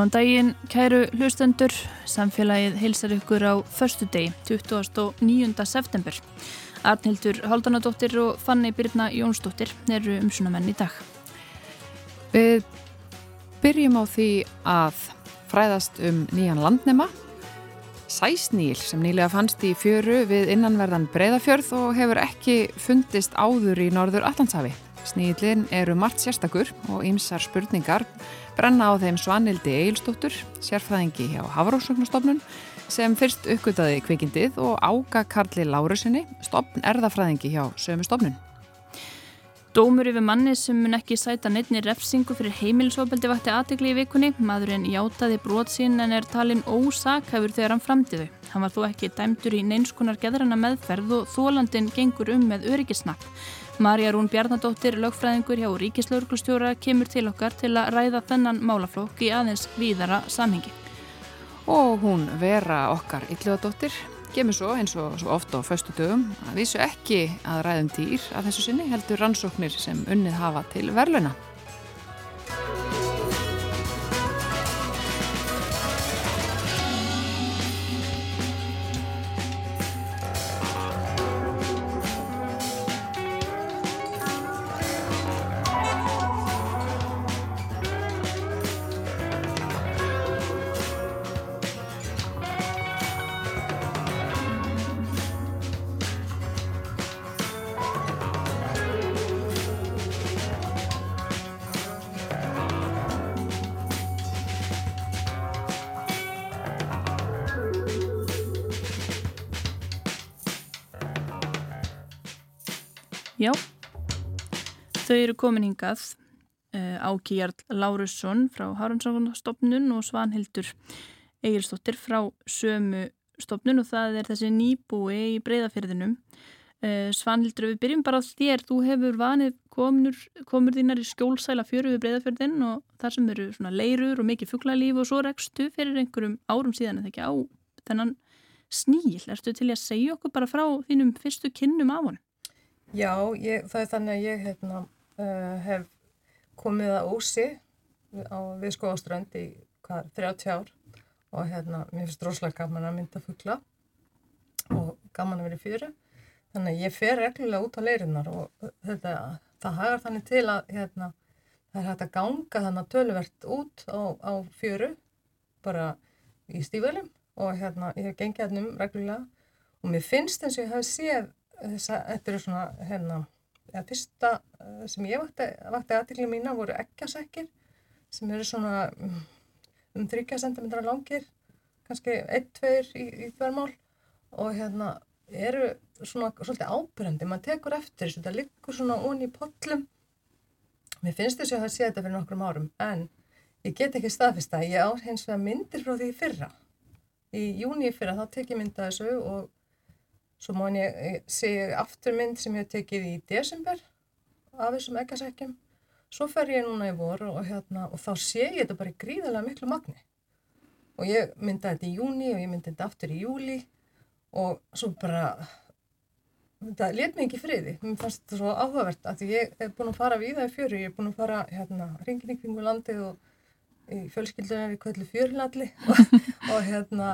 Góðan daginn, kæru hlustendur. Samfélagið heilsar ykkur á förstu degi, 29. september. Arnhildur Haldanadóttir og Fanni Birna Jónsdóttir eru umsunamenn í dag. Við byrjum á því að fræðast um nýjan landnema. Sæsnýl sem nýlega fannst í fjöru við innanverðan breyðafjörð og hefur ekki fundist áður í norður Allandshafi. Snýlinn eru margt sérstakur og ýmsar spurningar brenna á þeim Svanildi Eilstóttur, sérfræðingi hjá Hafrósögnustofnun sem fyrst uppgötaði kvikindið og ága Karli Lárusinni, stopn erðafræðingi hjá sömu stofnun. Dómur yfir manni sem mun ekki sæta neittni refsingu fyrir heimilisofbeldi vakti aðtegli í vikunni. Maðurinn játaði brot sín en er talinn ósakhafur þegar hann framtíðu. Hann var þó ekki dæmdur í neinskunar geðrana meðferð og þólandin gengur um með öryggisnapp. Marja Rún Bjarnadóttir, lögfræðingur hjá Ríkislauglustjóra, kemur til okkar til að ræða þennan málaflokk í aðeins víðara samhengi. Og hún vera okkar ylluðadóttir Gemur svo eins og svo ofta á föstu dögum að vísu ekki að ræðum dýr að þessu sinni heldur rannsóknir sem unnið hafa til verluna. Eru komin hingað uh, Áki Jarl Lárusson frá Hárumsáknastofnun og Svanhildur Egilstóttir frá sömu stofnun og það er þessi nýbúi í breyðafyrðinum. Uh, Svanhildur, við byrjum bara á þér. Þú hefur vanið komur, komur þínar í skjólsæla fjöru við breyðafyrðin og þar sem eru leirur og mikið fugglalíf og svo rekstu fyrir einhverjum árum síðan eða ekki á þennan sníl. Erstu til að segja okkur bara frá þínum fyrstu kynnum af honum? Já, ég, það er þannig að ég hérna, uh, hef komið að ósi á Viðskóðaströnd í hvað, 30 ár og hérna, mér finnst rosalega gaman að mynda fuggla og gaman að vera í fjöru. Þannig að ég fer reglulega út á leirinnar og þetta, það hagar þannig til að hérna, það er hægt að ganga þannig að töluvert út á, á fjöru bara í stífölum og hérna, ég hef gengið hérna um reglulega og mér finnst eins og ég hef séð þetta eru svona hérna, ja, fyrsta eh, sem ég vakti, aðtikli mína voru ekkjasekkir sem eru svona mm, um 30 cm langir kannski 1-2 í, í þverjumál og hérna eru svona svolítið ábyrgandi maður tekur eftir þessu, þetta liggur svona onni í pollum. Mér finnst þessu að það sé þetta fyrir nokkrum árum en ég get ekki staðfesta, ég á hins vegar myndir frá því fyrra. Í júni fyrra þá tek ég mynda þessu og Svo má ég segja afturmynd sem ég hef tekið í desember af þessum eggasekkjum. Svo fer ég núna í voru og, hérna, og þá sé ég þetta bara í gríðarlega miklu magni. Og ég mynda þetta í júni og ég mynda þetta aftur í júli og svo bara, þetta let mér ekki friði. Mér fannst þetta svo áhugavert að ég hef búin að fara við það í fjöru. Ég hef búin að fara hérna ringin í kringu landið og í fjölskyldunar í kvöldu fjörlinalli og, og hérna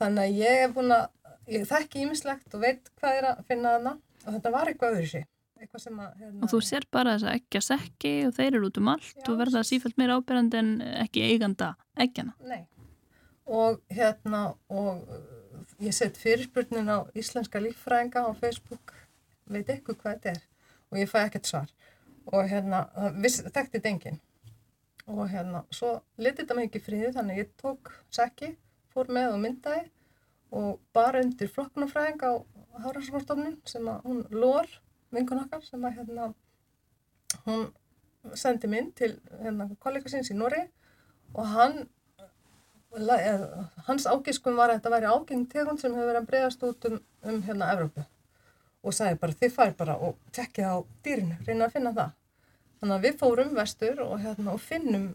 þannig að ég hef búin að ég þekki ímislegt og veit hvað er að finna þarna. Og þetta var eitthvað öðru sér hérna, og þú sér bara þess að ekki að sekki og þeir eru út um allt já, og verða sífælt meira ábyrgand en ekki eiganda ekkjana Nei. og hérna og ég sett fyrirspurnin á Íslenska líffræðinga á Facebook. Veit eitthvað hvað þetta er? Og ég fæ ekkert svar. Og hérna þekkti þetta engin og hérna svo litið þetta mig ekki fríði þannig ég tók sekki, fór með og myndaði og bara undir flokknafræðing á Hárarsvartofnun sem að hún lór vinkun okkar sem að hérna hún sendi minn til hérna kollega síns í Nóri og hann hans ágiskum var að þetta væri ágeng tegund sem hefur verið að bregast út um, um hérna Evrópu og sagði bara þið fær bara og tekkið á dýrinu, reyna að finna það. Þannig að við fórum vestur og hérna og finnum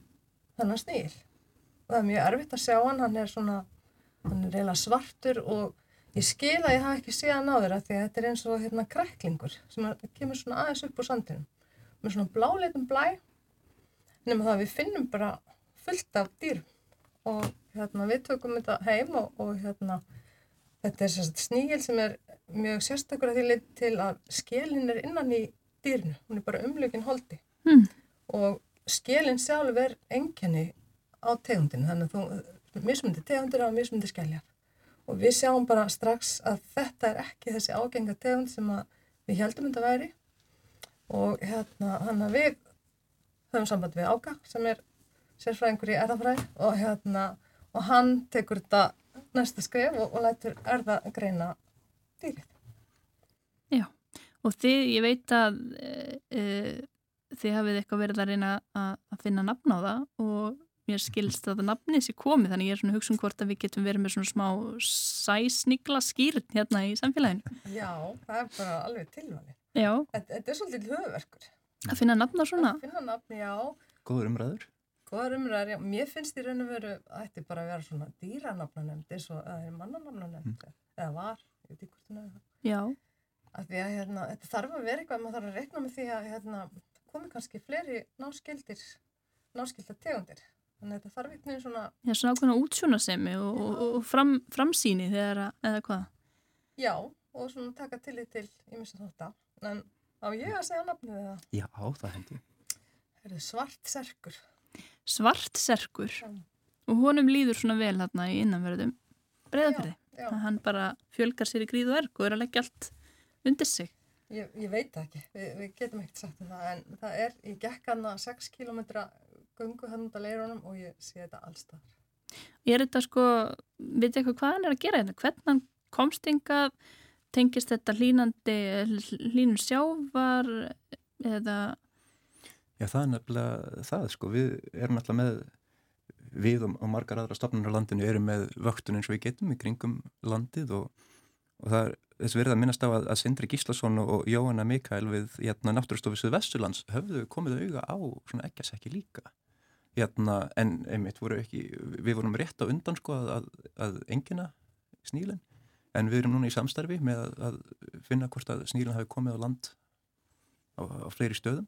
þennan sníl og það er mjög erfitt að sjá hann, hann er svona hann er reyna svartur og ég skil að ég hafa ekki séðan á þeirra því að þetta er eins og hérna kræklingur sem kemur svona aðeins upp úr sandinum. Með svona bláleitum blæ nema það að við finnum bara fullt af dýr og hérna, við tökum þetta heim og, og hérna, þetta er sérst snígil sem er mjög sérstakur að því leit til að skélinn er innan í dýrinu, hún er bara umlökin holdi. Hmm. og skélinn sjálf er enkenni á tegundinu, þannig að þú mismundi tegundir á mismundi skelljar og við sjáum bara strax að þetta er ekki þessi ágenga tegund sem við heldum þetta væri. Og hérna hann að við höfum samband við Áka sem er sérfræðingur í erðafræði og hérna og hann tekur þetta næsta skref og, og lætur erðagreina dýrið. Já, og þið, ég veit að e, e, þið hafið eitthvað verið að reyna að finna nafn á það og mér skilst að nafnið sé komið þannig ég er svona hugsun hvort að við getum verið með svona smá sæsnigla skýrn hérna í samfélaginu. Já, það er bara alveg tilvæli. Já, Þetta, þetta er svolítið höfverkur. að finna nafn á svona. Að finna nafn, já, Góður umræður. góðar umræðar, já, mér finnst í raun og veru að þetta bara að vera svona dýranafnanemnd eins og það er mannanafnanemnd eða var, ég veit ekki hvort það. Já, Af því að hérna, þetta þarf að vera eitthvað, maður þarf að reikna með því að hérna, komi kannski fleiri náskildir, náskildar tegundir. Þannig að þetta þarf einhvern veginn svona, já svona ákveðna útsjónasemi og, og, og fram, framsýni þegar að, eða hvað. já, og svona taka tillit til ímest þótt En á ég að segja nafnið það? Já, það hendi. Það er svart serkur. Svart serkur Já. og honum líður svona vel hérna í innanverðum breyðafyrði. Já, Að hann bara fjölgar sér í gríð og erg og er að leggja allt undir sig. ég, ég veit það ekki, Vi, við getum ekkert sagt um það, en það er, ég gekk hana 6 km gungu hann út að leirunum og ég sé þetta allstaðar. Ég er þetta sko, veit eitthvað hvað hann er að gera hérna, hvernig hann komst hingað, tengist þetta hlínandi, hlínun sjávar eða, Já, það er nefnilega það, sko. Við erum alltaf með, við og, og margar aðra stofnunir á landinu erum með vöktun eins og við getum í kringum landið og, og það er þess verið að minnast á að, að Sindri Gíslason og Jóhanna Mikael við hérna, náttúrstofu Suð Vesturlands höfðu komið auga á svona ekkjasekki líka. Hérna, en einmitt voru ekki, við vorum rétt á undan sko að, að, að engina snílinn, en við erum núna í samstarfi með að, að finna hvort að snílinn hafi komið á land á, á fleiri stöðum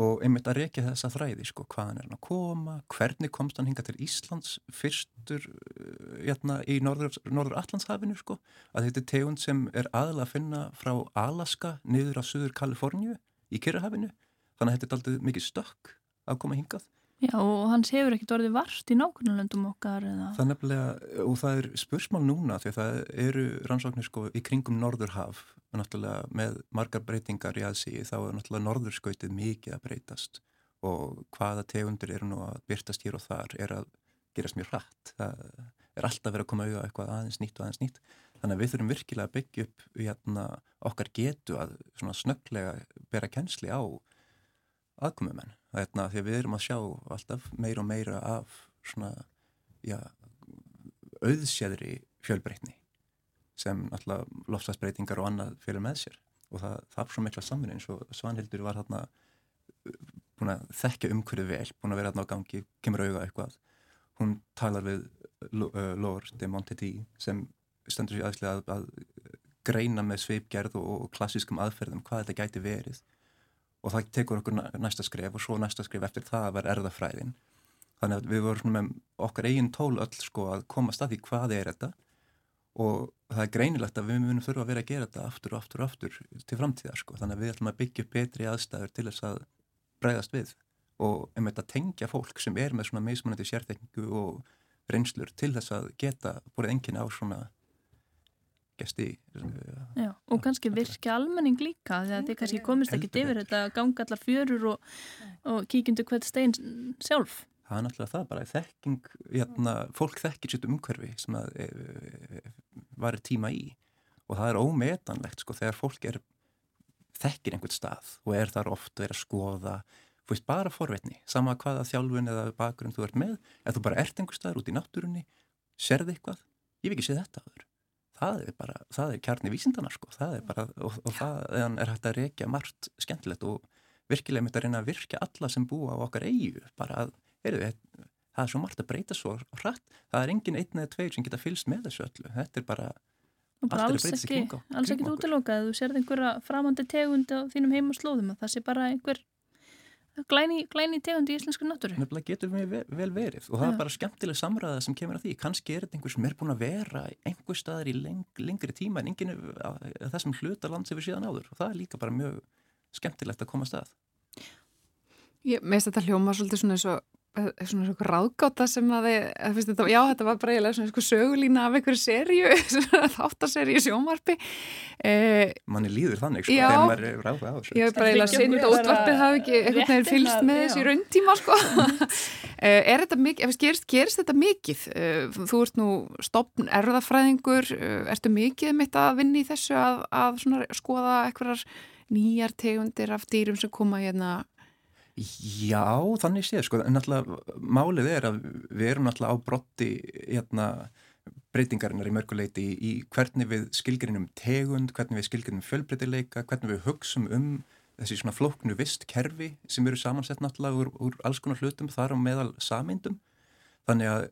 og einmitt að rekja þessa þræði sko, hvaðan er hann að koma, hvernig komst hann hinga til Íslands fyrstur uh, hérna, í norður, norður Allandshafinu sko, að þetta er tegund sem er aðalega að finna frá Alaska niður á Suður Kaliforníu í Kyrrahafinu, þannig að þetta er aldrei mikið stökk að koma hingað já, og hans hefur ekkert orðið vart í nákvæmlandum okkar eða, Það er nefnilega, og það er spursmál núna því að það eru rannsóknir sko í kringum Norðurhaf og náttúrulega með margar breytingar í aðsíði þá er náttúrulega Norðurskautið mikið að breytast og hvaða tegundir eru nú að byrtast hér og þar er að gerast mjög hratt. Það er alltaf verið að koma auðvitað eitthvað aðeins nýtt og aðeins nýtt. Þannig að við þurfum virkilega að byggja upp hérna, okkar getu að snögglega bera kennsli á aðkomumenn. Hérna, því að við erum að sjá alltaf meira og meira af svona, já, auðsjöðri fjölbreytni sem alltaf lofslagsbreytingar og annað fyrir með sér. Og það þarf svo mikla samvinni eins og Svanhildur var hérna búin að þekkja umhverju vel, búin að vera hérna á gangi, kemur auða eitthvað. Hún talar við uh, Lord de Montedi sem stendur sér aðslega að, að greina með sveipgerð og, og klassískum aðferðum hvað þetta gæti verið og það tekur okkur næsta skref og svo næsta skref eftir það að vera erðafræðin þannig að við vorum með okkar eigin tól öll sko að koma stað í hvað er þetta og það er greinilegt að við munum þurfa að vera að gera þetta aftur og aftur og aftur til framtíðar sko. Þannig að við ætlum að byggja betri aðstæður til þess að bregðast við og einmitt að tengja fólk sem er með svona meismunandi sérþekningu og reynslur til þess að geta búið enginn á svona gesti já, og kannski virkja almenning líka því að þið kannski komist ekki yfir þetta ganga allar fjörur og, og kíkjundu hvert stein sjálf. það er náttúrulega það bara þekking, hérna, fólk þekkir sitt umhverfi sem að e, e, var tíma í. Og það er ómetanlegt sko þegar fólk er þekkir einhvern stað og er þar oft að vera að skoða veist bara forvetni, sama hvaða þjálfun eða bakgrunn þú ert með, ef þú bara ert einhver staðar út í náttúrunni, serði eitthvað. Ég hef ekki séð þetta aður það er bara, það er kjarni vísindana sko. Það er bara, og, og það er hægt að rekja margt skemmtilegt og virkilega mitt að reyna að virka alla sem búa á okkar eigu, bara að, heyrðu, það er svo margt að breyta svo hratt, það er engin einn eða tveir sem geta fylst með þessu öllu, þetta er bara Og bara alls ekki, alls ekki ef þú sérð einhverja framandi tegund á þínum heimaslóðum að það sé bara einhver glæni, glæni tegundi í íslensku náttúru. Nefnilega getur við vel verið og það Já. er bara skemmtileg samræða sem kemur að því. Kannski er þetta einhver sem er búin að vera einhver staðar í leng, lengri tíma en enginn er þessum hluta lands yfir síðan áður og það er líka bara mjög skemmtilegt að koma að stað. Ég meist þetta hljóma svolítið svona eins og svona svona ráðgáta sem að þið, að finnst þetta, já þetta var bara eiginlega svona sko sögulína af einhverju serju, þáttaserju sjómarpi. Eh, Manni líður þannig sko, Já. þegar maður er ráða á þessu. ég hef bara eiginlega synd og útvarpið hafi ekki rétt fylst inn með þessu í rauntíma sko. Eh, er þetta mikið, ef gerist, gerist þetta mikið? Eh, Þú ert nú stopn erðafræðingur, eh, ertu mikið mitt að vinna í þessu að, að svona skoða einhverjar nýjar tegundir af dýrum sem koma hérna Já, þannig séð sko, en náttúrulega málið er að við erum náttúrulega á brotti hérna, breytingarinnar í mörguleiti í, í hvernig við skilgrinum tegund, hvernig við skilgrinum fjölbreytileika, hvernig við hugsum um þessi svona flóknu vistkerfi sem eru samansett náttúrulega úr, úr alls konar hlutum þar á meðal sameindum. Þannig að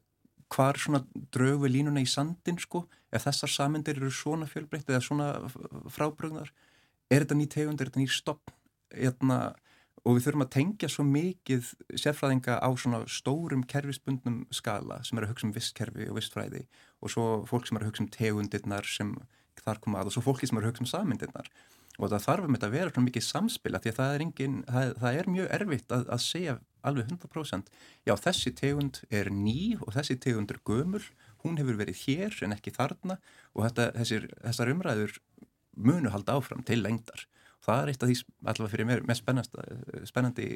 hvar svona drögu línuna í sandin sko, ef þessar sameindir eru svona fjölbreytið eða svona frábrögnar, er þetta ný tegund, er þetta ný stopn, hérna, og við þurfum að tengja svo mikið sérfræðinga á svona stórum kerfisbundnum skala sem eru að hugsa um vistkerfi og vistfræði og svo fólk sem eru að hugsa um tegundirnar sem þar koma að og svo fólki sem eru að hugsa um samindirnar og það þarf um þetta að vera svona mikið samspila því að það er, engin, það, það er mjög erfitt að, að segja alveg 100% já þessi tegund er ný og þessi tegund er gömul, hún hefur verið hér en ekki þarna og þetta, þessir, þessar umræður munu halda áfram til lengdar það er eitt af því allavega fyrir mér mest spennandi, spennandi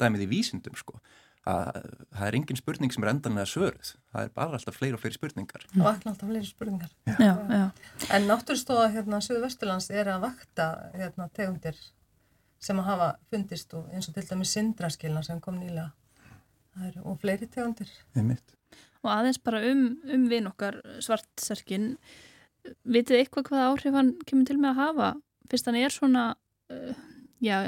dæmið í vísindum sko að það er engin spurning sem er endanlega svörð það er bara alltaf fleiri og fleiri spurningar vakna alltaf fleiri spurningar. Já, já. En náttúrstofa hérna Suðu Vesturlands er að vakta hérna tegundir sem að hafa fundist og eins og til dæmis sindraskilna sem kom nýlega. Það eru og fleiri tegundir. Einmitt. Og aðeins bara um, um vin okkar svartserkin, vitið eitthvað hvað áhrif hann kemur til með að hafa? Fyrst hann er svona, uh, já,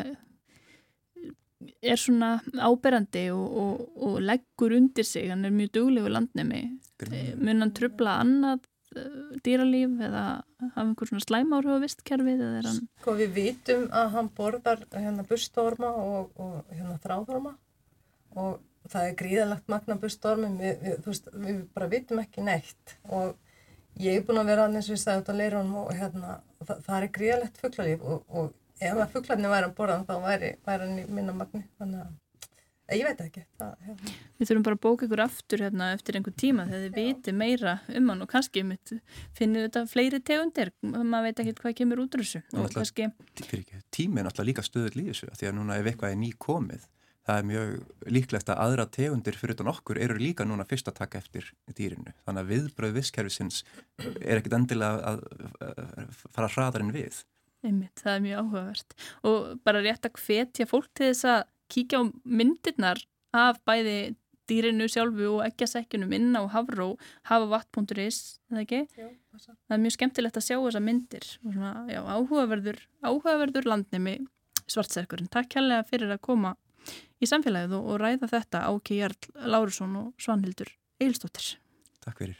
er svona áberandi og, og, og leggur undir sig, hann er mjög duglegu landnemi. Greinilega. Mun hann trubla annað uh, dýralíf eða hafa einhver svona á vistkerfið eða er hann... Sko við vitum að hann borðar hérna bustorma og, og hérna þráðorma og það er gríðalegt magna bustormi, við, við, þú veist, við bara vitum ekki neitt og ég er búin að vera aðeins við sagði út á leirunum og hérna, það, það er gríðalegt fugglalíf og, og ef að fugglarnir væri að borða hann þá væri, væri hann í minna magni, þannig að eh, ég veit ekki. Það, hérna. Við þurfum bara að bóka ykkur aftur hérna eftir einhver tíma þegar þið viti meira um hann og kannski mitt finnum þetta fleiri tegundir, maður veit ekki hvað kemur út úr þessu kannski, Tí- fyrir ekki, tími er náttúrulega líka stöðull í þessu því að núna ef eitthvað er ný komið það er mjög líklegt að aðra tegundir fyrir utan okkur eru líka núna fyrst að taka eftir dýrinu. Þannig að viðbröð visskerfisins er ekkit endilega að, að fara hraðar en við. Einmitt, það er mjög áhugavert og bara rétt að hvetja fólk til þess að kíkja á myndirnar af bæði dýrinu sjálfu og ekkjasekkjunum inn á Havró, hafavatt.is, eða ekki? Jú, passa. Það er mjög skemmtilegt að sjá þessa myndir og svona, já, áhugaverður, áhugaverður landnemi svartserkurinn. Takk kærlega fyrir að koma í samfélagið og, og ræða þetta Áki Jarl Lárusson og Svanhildur Eilstóttir. Takk fyrir.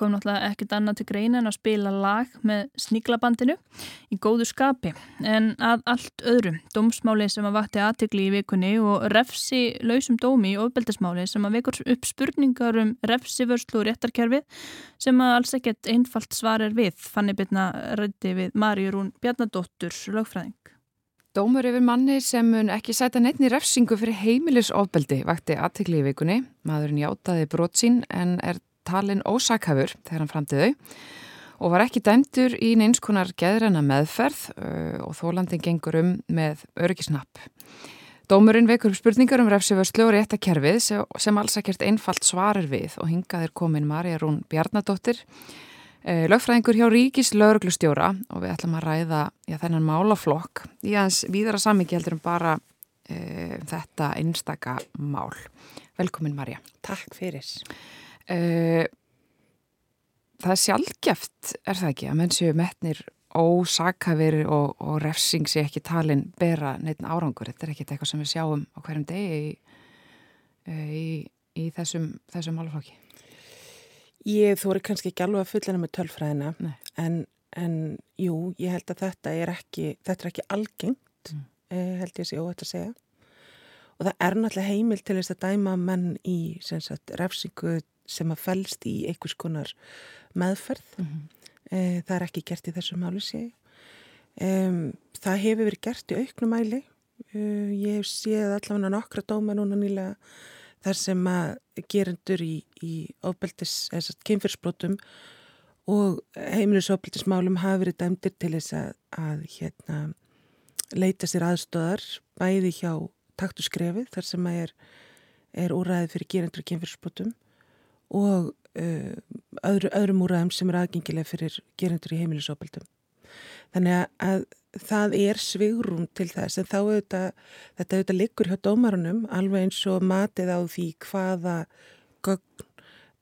Kom náttúrulega ekkert annað til greina en að spila lag með sníklabandinu í góðu skapi. En að allt öðru, dómsmáli sem að vakti aðtegli í vikunni og refsi lausum dómi í ofbeldismáli sem að vekur upp spurningar um refsivörslu og réttarkerfið sem að alls ekkert einfalt svar er við. Fanni byrna rætti við Marjurún Bjarnadóttur, lögfræðing. Dómur yfir manni sem mun ekki sæta neittni refsingu fyrir heimilisofbeldi vakti aðtegli í vikunni. Maðurinn játaði brot sín en er talin ósakhafur þegar hann framti þau og var ekki dæmdur í neins konar geðræna meðferð uh, og þólandin gengur um með örgisnapp. Dómurinn vekur upp spurningar um refsivörslu og réttakerfið sem, alls ekkert einfalt svarir við og hingað er komin Marja Rún Bjarnadóttir, uh, lögfræðingur hjá Ríkis lauruglustjóra og við ætlum að ræða já, þennan málaflokk í aðeins víðara samingi heldur um bara uh, þetta einstaka mál. Velkomin Marja. Takk fyrir. Uh, það er sjálfgeft, er það ekki, að menn séu metnir ósakafir og, og refsing sé ekki talin bera neitt árangur. Þetta er ekki eitthvað sem við sjáum á hverjum degi í, í, í þessum, þessum málaflokki. Ég þóri kannski ekki alveg að fullina með tölfræðina en, en jú, ég held að þetta er ekki, þetta er ekki algengt, Mm. eh, held ég sé óhætt að segja. Og það er náttúrulega heimil til þess að dæma menn í sagt, refsingu sem að fælst í einhvers konar meðferð. Mm -hmm. Eh, það er ekki gert í þessu máli sé. Um, það hefur verið gert í auknum mæli. Uh, ég hef séð allavega nokkra dóma núna nýlega þar sem að gerendur í, í ofbeldis, eða kynfyrsbrotum og heimilisofbeldismálum hafa verið dæmdir til þess að, að hérna, leita sér aðstöðar bæði hjá taktu skrefið þar sem að er, er úræði fyrir gerendur í kynfyrsbrotum og uh, öðru, öðrum úræðum sem er aðgengilega fyrir gerendur í heimilisofbeldum. Þannig að, að það er svigrum til þess en auðvitað, þetta auðvitað liggur hjá dómarunum alveg eins og matið á því hvaða gögn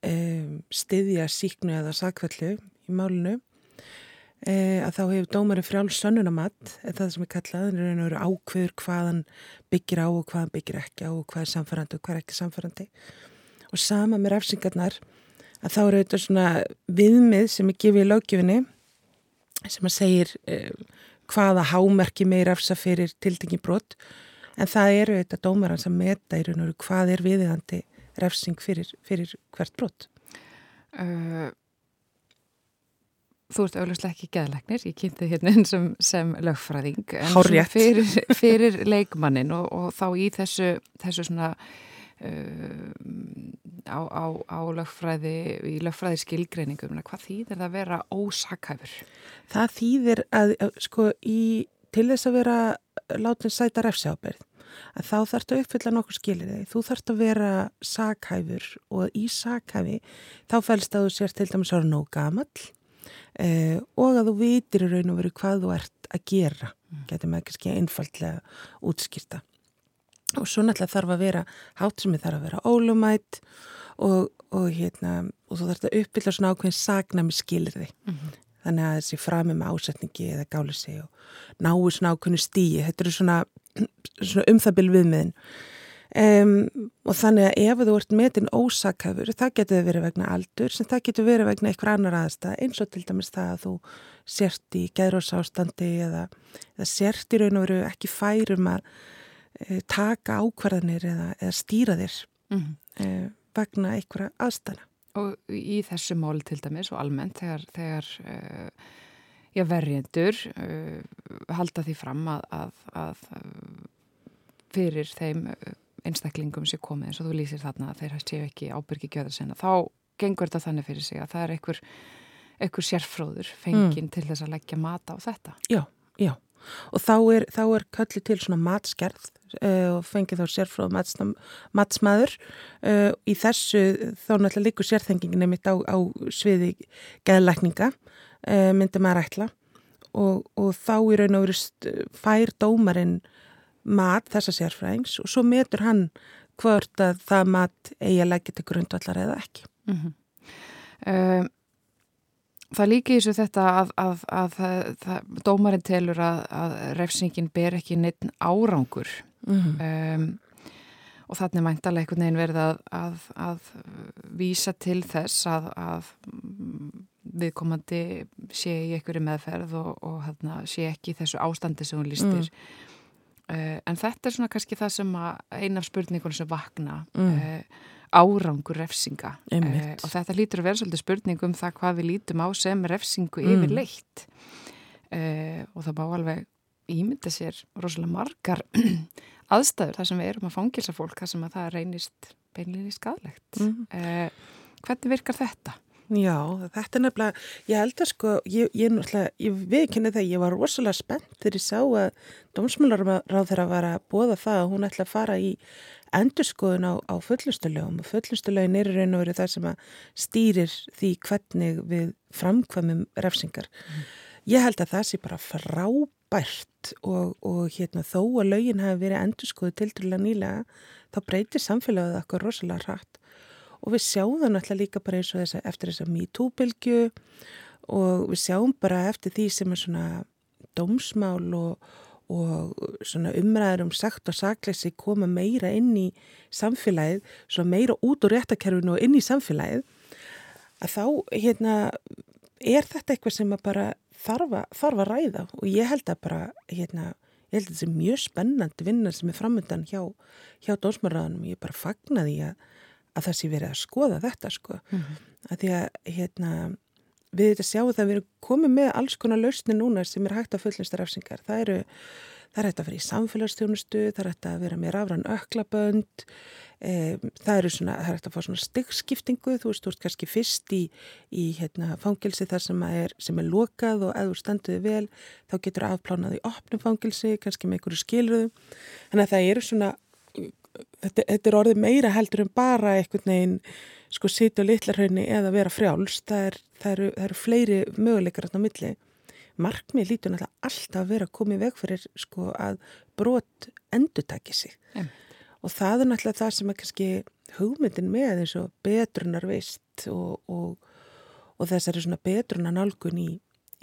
um, styðja síknu eða sakvellu í málinu e, að þá hefur dómarinn frjáls sönnunamatt eða það sem er kallað, en og veru ákveður hvaðan byggir á og hvaðan byggir ekki á og hvað er samfærandi og hvað er ekki samfærandi og sama með refsingarnar að þá eru þetta svona viðmið sem er gefið í löggefinni sem að segir eh, hvaða hámerki meir refsa fyrir tildingi brot. En það eru þetta dómaran sem meta í raun og veru hvað er viðiðandi refsing fyrir, fyrir hvert brot. Uh, þú ert auðvitað ekki geðlegnir, ég kynnti hérna inn sem, sem lögfræðing fyrir, fyrir leikmannin og, og þá í þessu, þessu svona á, á, á lögfræði í lögfræði skilgreiningum hvað þýðir það að vera ósakhæfur? Það þýðir að, að, sko, í, til þess að vera látin sæta refsjábyrð, að þá þarftu að uppfylla nokkur skilir þig. Þú þarft að vera sakhæfur og í sakhæfi þá fælst að þú sér til dæmis ára nóg gamall eh, og að þú vitir í raun og veru hvað þú ert að gera. Getur með kannski einfaldlega útskýrta. Og svo náttúrulega þarf að vera hátt sem þarf að vera ólumætt og, og, hérna, og þú þarfst að uppfylla svona ákveðin sagnami skilir þig þannig að þessi frami með ásetningi eða gálisi og náu svona ákveðinu stíi þetta eru svona, svona um það byrj viðmiðin. Um, og þannig að ef þú ert metin ósakafur, það getur verið vegna aldur, sem það getur verið vegna eitthvað annar aðstæð, eins og til dæmis það að þú sért í geðrósástandi eða, eða sért í raun og veru ekki færum að taka ákvarðanir eða, eða stýra þér Mm e, vegna einhverja aðstæðna. Og í þessu máli til dæmis og almennt þegar, þegar uh, já, verjendur halda því fram að, að, að fyrir þeim einstaklingum sem komið eins og þú lýsir þarna að þeir séu ekki ábyrgi gjöða sinna, þá gengur þetta þannig fyrir sig að það er einhver, einhver sérfróður fenginn til þess að leggja mata á þetta. Já, já. Og þá er, þá er kallið til svona matskerð uh, og fengið þá sérfróð matsmaður. Uh, í þessu þá náttúrulega líkur sérþengingin mitt á, á sviði geðlækninga, uh, myndi maður ætla. Og, og þá í raun og veru st- fær dómarinn mat þessa sérfræðings og svo metur hann hvort að það mat eigi að leggja til grundvallar eða ekki. Mm -hmm. Það líki þessu þetta að, að, að, að, dómarinn telur að, að refsingin ber ekki neitt árangur Mm um, og þannig mæntalega einhvern veginn verið að, að, að vísa til þess að, að mm, viðkomandi sé í einhverju meðferð og, og hérna, sé ekki þessu ástandi sem hún lístir. Uh, en þetta er svona kannski það sem að eina af spurningunum sem vakna Mm. uh, árangur refsinga Einmitt. og þetta lítur að vera svolítið spurning um það hvað við lítum á sem refsingu Mm. yfir leitt og það má alveg ímynda sér rosalega margar aðstæður þar sem við erum að fangilsa fólk þar sem að það reynist beinlega skadlegt. Mhm. Uh, hvernig virkar þetta? Já, þetta er nefnilega, ég held að sko, ég, ég náttúrulega, ég viðkynni það, ég var rosalega spennt þegar ég sá að dómsmálaráð þeirra var að bóða það að hún ætla að fara í endurskoðun á, á fullustulögum og fullustulögin er í raun og verið það sem að stýrir því hvernig við framkvæmum refsingar. Ég held að það sé bara frábært og, og hérna þó að lögin hafi verið endurskoðu tildurlega nýlega, þá breytir samfélagið okkur rosalega hratt og við sjáum það náttúrulega líka bara eins og þess að eftir þess að MeToo-bylgju og við sjáum bara eftir því sem er svona dómsmál og, og svona umræður um sagt og sakleysi koma meira inn í samfélagið, svona meira út úr réttakerfinu og inn í samfélagið að þá hérna er þetta eitthvað sem að bara þarf að, þarf að ræða og ég held að bara hérna Ég held að þetta er mjög spennandi vinna sem er framöndan hjá, hjá dómsmarraðanum. Ég bara fagna því að, að það sé verið að skoða þetta sko. Að því að hérna, við þetta sjáum það að við erum komið með alls konar lausni núna sem er hægt að fullnista refsingar. Það eru, það er hægt að vera í samfélagsstjónustu, það er hægt að vera með rafran öklabönd, e, það eru svona, það er hægt að fá svona styggskiptingu, þú veist, þú ert kannski fyrst í, í hérna, fangilsi þar sem er, sem er lokað og ef þú standuði vel, þá getur afplánað í opnum fangilsi, kannski með einhverju skilruðum. Þannig að það eru svona, þetta, þetta er orðið meira heldur en bara einhvern veginn sko sitja á litlarhaunni eða vera frjáls það, er, það, eru, það eru fleiri möguleikar á milli. Markmið lítur náttúrulega alltaf að vera að koma í veg fyrir sko að brot endurtaki sig. Einmitt. Og það er náttúrulega það sem er kannski hugmyndin með eins og betrunar veist og, og, og þessari svona betrunar nálgun í,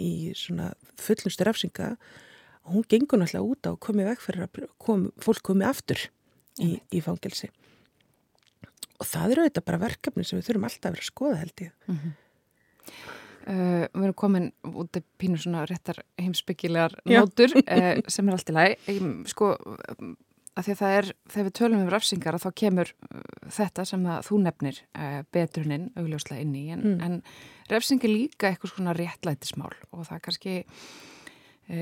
í svona fullnustu rafsinga hún gengur náttúrulega út á að koma í veg fyrir að kom, fólk komi aftur í, í fangelsi. Og það eru þetta bara verkefni sem við þurfum alltaf að vera að skoða held ég. Uh, við erum komin út af pínu svona réttar heimsbyggilegar nótur uh, sem er allt í lagi um, sko, að því að það er þegar við tölum um rafsingar að þá kemur uh, þetta sem að þú nefnir betruninn augljóslega inn í en, Mm. en refsing er líka eitthvað svona réttlætismál og það er kannski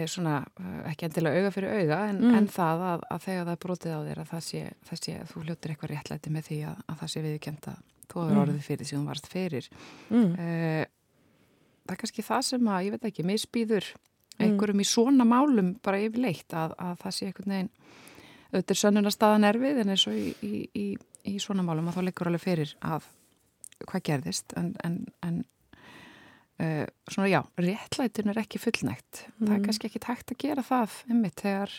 svona uh, ekki endilega auga fyrir auga en, Mm. en það að, að þegar það er brotið á þér að það sé, það sé þú hljóttir eitthvað réttlæti með því að, að það sé viðkjent að þú hefur Mm. orðið fyrir þú varst fyrir Mm. uh, það er kannski það sem að, ég veit ekki, misbýður einhverjum í svona málum bara yfirleitt að, að það sé einhvern veginn auðvitað er sönnunarstaðan erfið en eins og í, í, í, í svona málum að þá liggur alveg fyrir að hvað gerðist en, en, en uh, svona já, réttlætin er ekki fullnægt það er Mm. kannski ekki tægt að gera það einmitt þegar,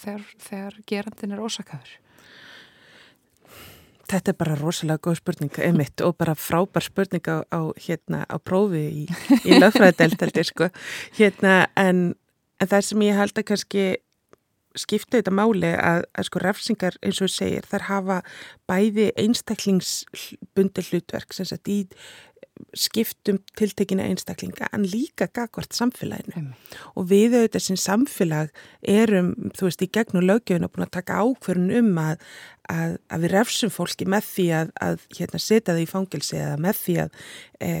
þegar, þegar gerandin er ósakaður Þetta er bara rosalega góð spurning, einmitt, og bara frábær spurning á, á, hérna, á prófi í, í ég, sko. Hérna, en, en það sem ég held að kannski skipta þetta máli að, að sko refsingar eins og þú segir þær hafa bæði einstaklingsbundi hlutverk sem sagt í skiptum tiltekina einstaklinga en líka gagvart samfélaginu. Einmitt. og við auðvitað sem samfélag erum, þú veist, í gegnum lögjöfuna búin að taka ákvörun um að, að, að við refsum fólki með því að, að hérna, setja það í fangilsi eða með því að e,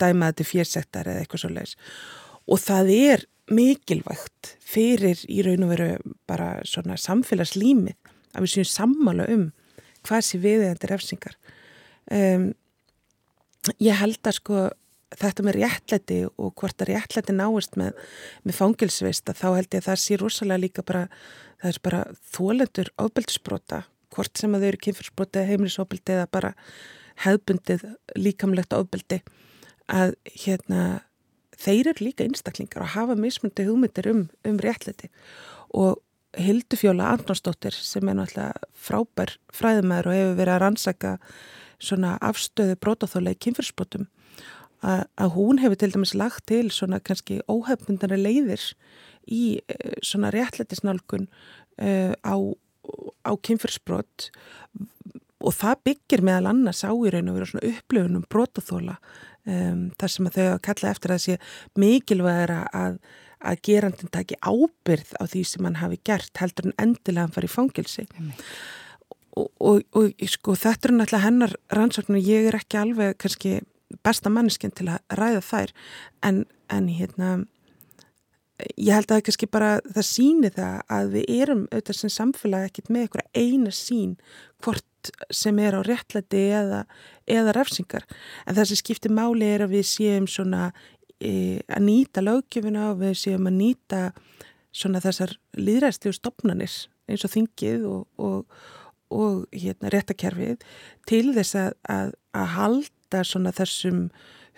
dæma þetta férsektar eða eitthvað svo leiðis og það er mikilvægt fyrir í raun og veru bara svona samfélagslímið að við séum sammála um hvað sé við þetta refsingar. Um, ég held að sko þetta með réttlæti og hvort að réttlæti náist með, með fangilsveist þá held ég að það sé rosalega líka bara það er bara þólendur ábyrgsbrota hvort sem að þau eru kynfyrsbroti eða heimilisofbildi eða bara hefbundið líkamlegt ofbildi að hérna þeir eru líka einstaklingar og hafa mismundi hugmyndir um, um réttlæti. Og Hildufjóla Arnósdóttir sem er náttúrulega frábær fræðumæður og hefur verið að rannsaka svona afstöðu brótaþóla í kynfyrsbrotum að, hún hefur til dæmis lagt til svona kannski óhefmyndana leiðir í eh, svona réttlætisnálgun uh, á, á kynfyrsbrot og það byggir meðal annars á í raun og vera svona upplöfunum brótaþóla um, þar sem að þau að kalla eftir að sé mikilvægara að að gerandin taki ábyrð á því sem hann hafi gert heldur en endilega hann fari í fangilsi og, og, og sko, þetta er náttúrulega hennar rannsóknir. Ég er ekki alveg kannski besta manneskinn til að ræða þær. En, en hérna ég held að kannski bara það síni það að við erum auðvitað sem samfélag ekkit með einhverja eina sín hvort sem er á réttlæti eða, eða refsingar. En það sem skiptir máli er að við séum svona e, að nýta lögjöfuna og við séum að nýta svona þessar líðræðslegu stopnarnir eins og þingið og, og, og hérna, réttakerfið til þess að, að, að halda svona þessum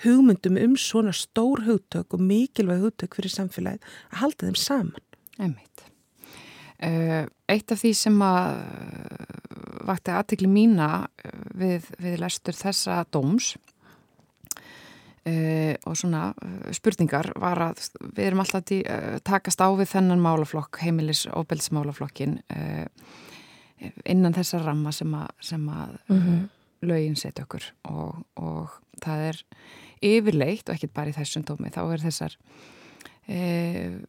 hugmyndum um svona stór hugtök og mikilvæg hugtök fyrir samfélagið að halda þeim saman. Einmitt. Uh, eitt af því sem að vakti aðtikli mína við, við lestur þessa dóms og svona spurningar var að við erum alltaf að takast á við þennan málaflokk, heimilis og beldsmálaflokkin innan þessa ramma sem að, sem að mm -hmm. lögin setja okkur og, og það er yfirleitt og ekki bara í þessum dómi þá er þessar e,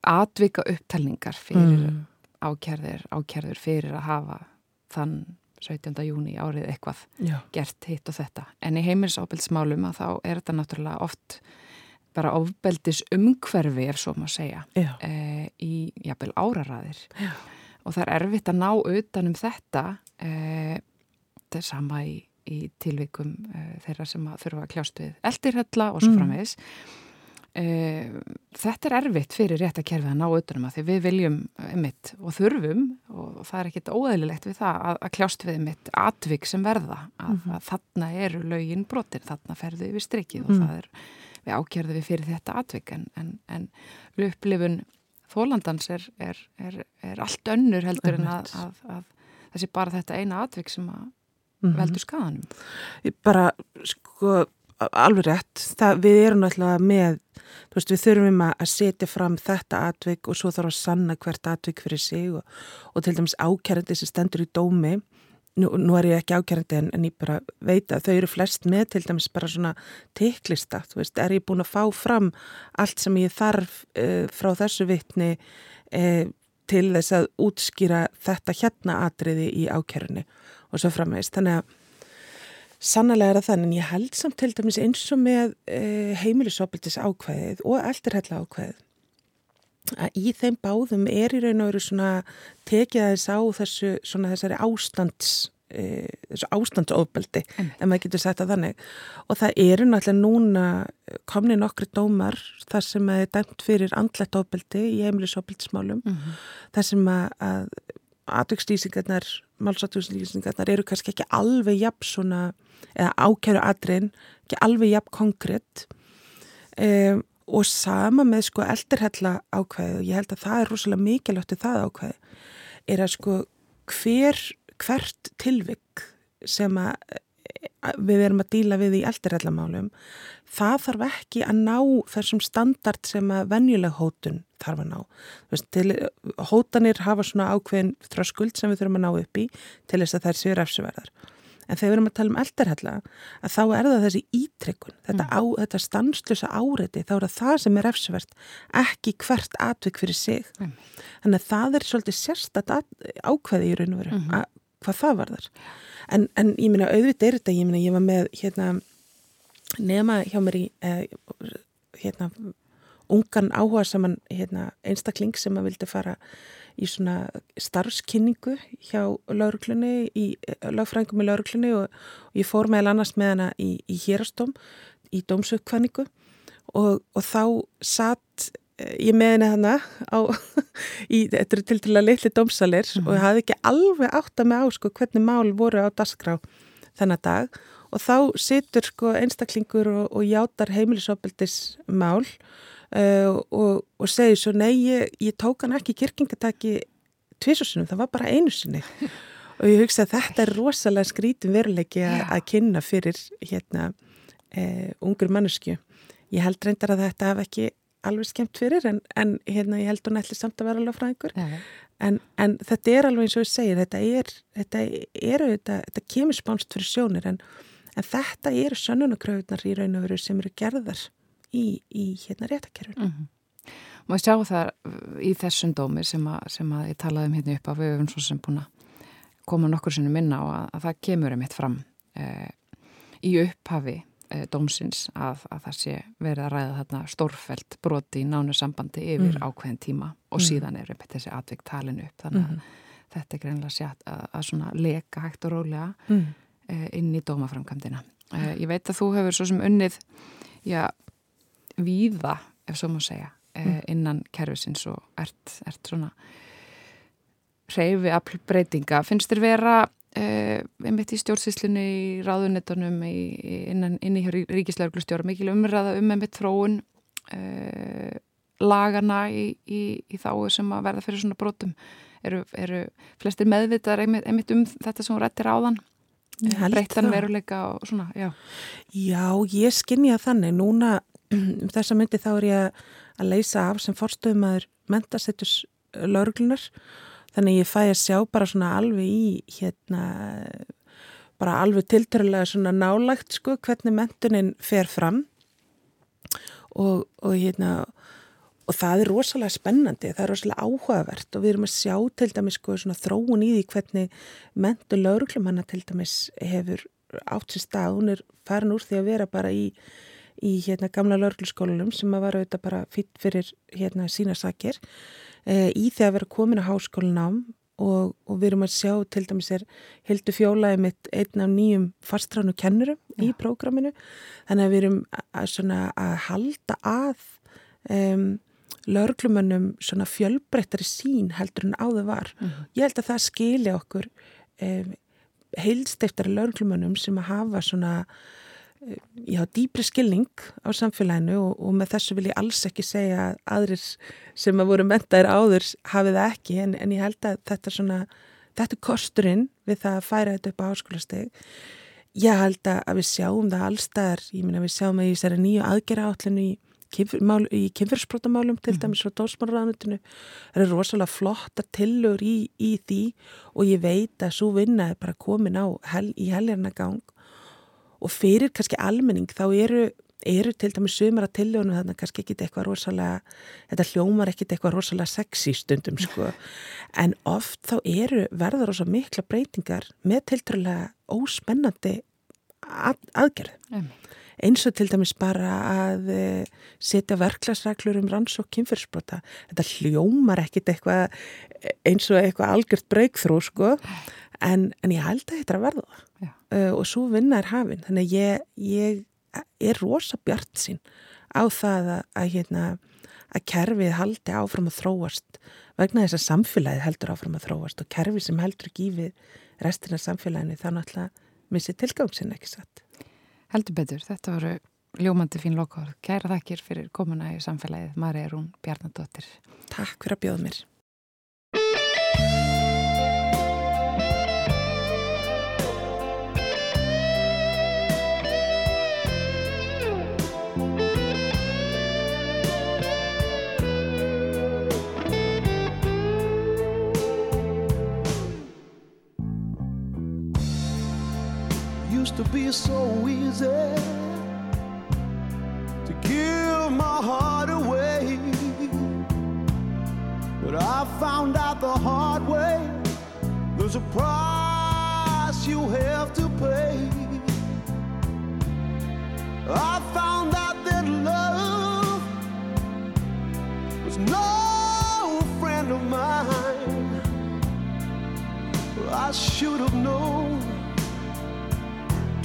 atvika upptalningar fyrir mm. ákjærðir, ákjærður fyrir að hafa þann 17. júni árið eitthvað Já. gert hitt og þetta en í heimilsofbeldsmálum að þá er þetta náttúrulega oft bara ofbeldis umhverfi ef svo maður segja e, í jafnvel áraræðir Já. Og það er erfitt að ná utanum þetta e, þetta er sama í í tilvikum uh, þeirra sem að þurfa að kljást við eldirhella og svo framvegis. Mm. Uh, þetta er erfitt fyrir rétt að kerfið að ná auðvunum að því við viljum mitt og þurfum og það er ekkit óæðilegt við það að, að kljást við mitt atvik sem verða að, mm. að þarna eru lögin brotin, þarna ferðu við strikið og mm. það er, við ákjörðu við fyrir þetta atvik en, en, en upplifun þólandans er, er, er allt önnur heldur en að, að þessi bara þetta eina atvik sem að Mm -hmm. veldur skadanum? Bara, sko, alveg rétt. Það, við erum náttúrulega með, þú veist, við þurfum að setja fram þetta atvik og svo þarf að sanna hvert atvik fyrir sig og, og til dæmis ákjærandi sem stendur í dómi. Nú, nú er ég ekki ákjærandi en, en ég bara veit að þau eru flest með til dæmis bara svona teklista, þú veist, er ég búin að fá fram allt sem ég þarf uh, frá þessu vittni uh, til þess að útskýra þetta hérna atriði í ákjærunni og svo framveist. Þannig að sannlega er það þannig en ég held samt til dæmis eins og með e, heimilisopildis ákvæðið og eldirhella ákvæðið að í þeim báðum er í raun og veru svona tekið aðeins á þessu svona þessari ástands e, þessu ástandsofbeldi en maður getur sagt að þannig. Og það eru náttúrulega núna komni nokkri dómar þar sem að er dæmt fyrir andlegt ofbeldi í heimilisopildismálum mm -hmm. þar sem að, að aðvöxtlýsingarnar, málsatugslýsingarnar eru kannski ekki alveg jafn svona, eða ákæru aðrin, ekki alveg jafn konkrétt um, og sama með sko eldirhella ákvæðu, ég held að það er rosalega mikilvægt í það ákvæðu, er að sko hver, hvert tilvik sem að við erum að díla við í eldirallamálum, það þarf ekki að ná þessum standard sem að venjuleg hótun þarf að ná. Veist, til, hótanir hafa svona ákveðin þröskuld sem við þurfum að ná upp í til þess að þær séu refsuverðar. En þegar við erum að tala um eldarhella að þá er það þessi ítrykkun, þetta, á, þetta stanslusa áreiti, þá er það það sem er refsvert, ekki hvert atvik fyrir sig. Mm. Þannig að það er svolítið sérstatt ákveði í raun og veru, Mhm. að, hvað það var þar. En, en ég minna, auðvitað er þetta, ég minna, ég var með hérna, nema hjá mér í eh, hérna, ungan áhuga saman hérna, einstakling sem að vildi fara í svona starfskynningu hjá lauruglunni, í lögfrængum í lauruglunni og, og ég fór meðal annars með hana í, í hérastóm, í dómsugkvæningu og, og þá satt eh, ég með henni hana á, í, þetta eru til að litli dómsalir og ég hafði ekki alveg átt að mig á sko, hvernig mál voru á dasgrá þennan dag. Og þá situr sko, einstaklingur og, og játar heimilisopildis mál uh, og, og segir svo nei, ég, ég tók hann ekki kirkingataki tvisursunum, það var bara einu sinni. Og ég hugsa að þetta er rosalega skrítum veruleiki að, kynna fyrir hérna uh, ungur mannesku. Ég held reyndar að þetta hef ekki alveg skemmt fyrir en, en hérna ég held hún ætli samt að vera alveg fræðingur en, en þetta er alveg eins og ég segir þetta er, þetta er þetta, þetta kemur spánst fyrir sjónir en, en þetta eru sönnunakröfunar í raun og veru sem eru gerðar í, í hérna réttakerfinu. Mm Má sjá það í þessum dómi sem sem að ég talaði um hérna upp af við höfum svo sem búin að koma nokkur sinni minna og að, að það kemur einmitt fram eh, í upphafi eh, dómsins að, að það sé verið að ræða þarna stórfælt broti í nánu sambandi yfir Mm. ákveðin tíma og Mm. síðan er einmitt þessi atvik talin upp þannig að Mhm. þetta er greinlega sé að, að, svona leka hægt og rólega Mm. eh, inn í dómaframkvæmdina. Eh, ég veit að þú hefur svo sem unnið já, víða, ef svo má segja, eh, innan kerfisins og ert, ert svona reyfi afl breytinga. Finnst þér vera eh, einmitt í stjórnsýslunni, í í- innan, inn í ríkislauglustjóra, mikil umræða um einmitt þróun eh, lagana í, í, í þáu sem að verða fyrir svona brotum. Eru, eru flestir meðvitar einmitt, einmitt um þetta sem hún rættir áðan? Breyttan veruleika og svona, já. Já, ég skinni að þannig. Núna, um þessa myndi þá er ég að leysa af sem forstöðumæður mentasettus lauruglunar. Þannig ég fæ að sjá bara svona alveg í hérna, bara alveg tiltörulega svona nálægt sko hvernig mentunin fer fram og, og hérna og það er rosalega spennandi, það er rosalega áhugavert og við erum að sjá til dæmis sko svona þróun í því hvernig mentu lauruglumanna til dæmis hefur átt sér stað, hún er farin úr því að vera bara í, í hérna gamla laurugluskólanum sem að vera auðvitað bara fýtt fyrir hérna sína sakir e, í því að vera komin á háskólanám og, og við erum að sjá til dæmis er Hildur Fjólaði mitt einn af nýjum fastránu kennurum í prógraminu. Þannig að við erum að, svona, að halda að um, lörglumönnum svona fjölbreyttari sín heldur en áður var. Ég held að það skili okkur um, heilstiftari lörglumönnum sem að hafa svona já, dýpri skilning á samfélaginu og, og með þessu vil ég alls ekki segja að aðrir sem að voru mentaðir áður hafi það ekki en, en ég held að þetta svona þetta er kosturinn við það að færa þetta upp á háskólasteg ég held að að við sjáum það allstaðar ég meina við sjáum að í þessari nýju aðgera átlinu í, kynfyr- mál- í kynfyrsbrotamálum til dæmis frá dósmárraðanutinu það eru rosalega flotta tillögur í, í því og ég veit að svo vinna er bara komin á hel, í heljarna gang og fyrir kannski almenning þá eru, eru til dæmis sumar að tillögunum þarna kannski ekkit eitthvað rosalega þetta hljómar ekkit eitthvað rosalega sexy stundum sko en oft þá eru verður rosa mikla breytingar með tiltrúlega óspennandi að, aðgerð Einmitt. eins og til dæmis bara að eh, setja verklagsreglur um rannsók kynfyrsbrota. Þetta hljómar ekkit eitthvað eins og eitthvað algjört breykþrú sko en, en ég held að þetta er að verða það. Uh, og svo vinna er hafin þannig að ég, ég er rosa bjart sín á það að, að, hérna, að kerfið haldi áfram að þróast vegna þess að samfélagið heldur áfram að þróast og kerfið sem heldur ekki við restina samfélaginu það náttúrulega missi tilgangsinn ekki satt. Heldur betur, þetta voru ljómandi fín lokaður. Kæra þakkir fyrir komuna í samfélagið. Marja Rún Bjarnadóttir. Takk fyrir að bjóða mér. To be so easy to give my heart away. But I found out the hard way there's a price you have to pay. I found out that love was no friend of mine. I should have known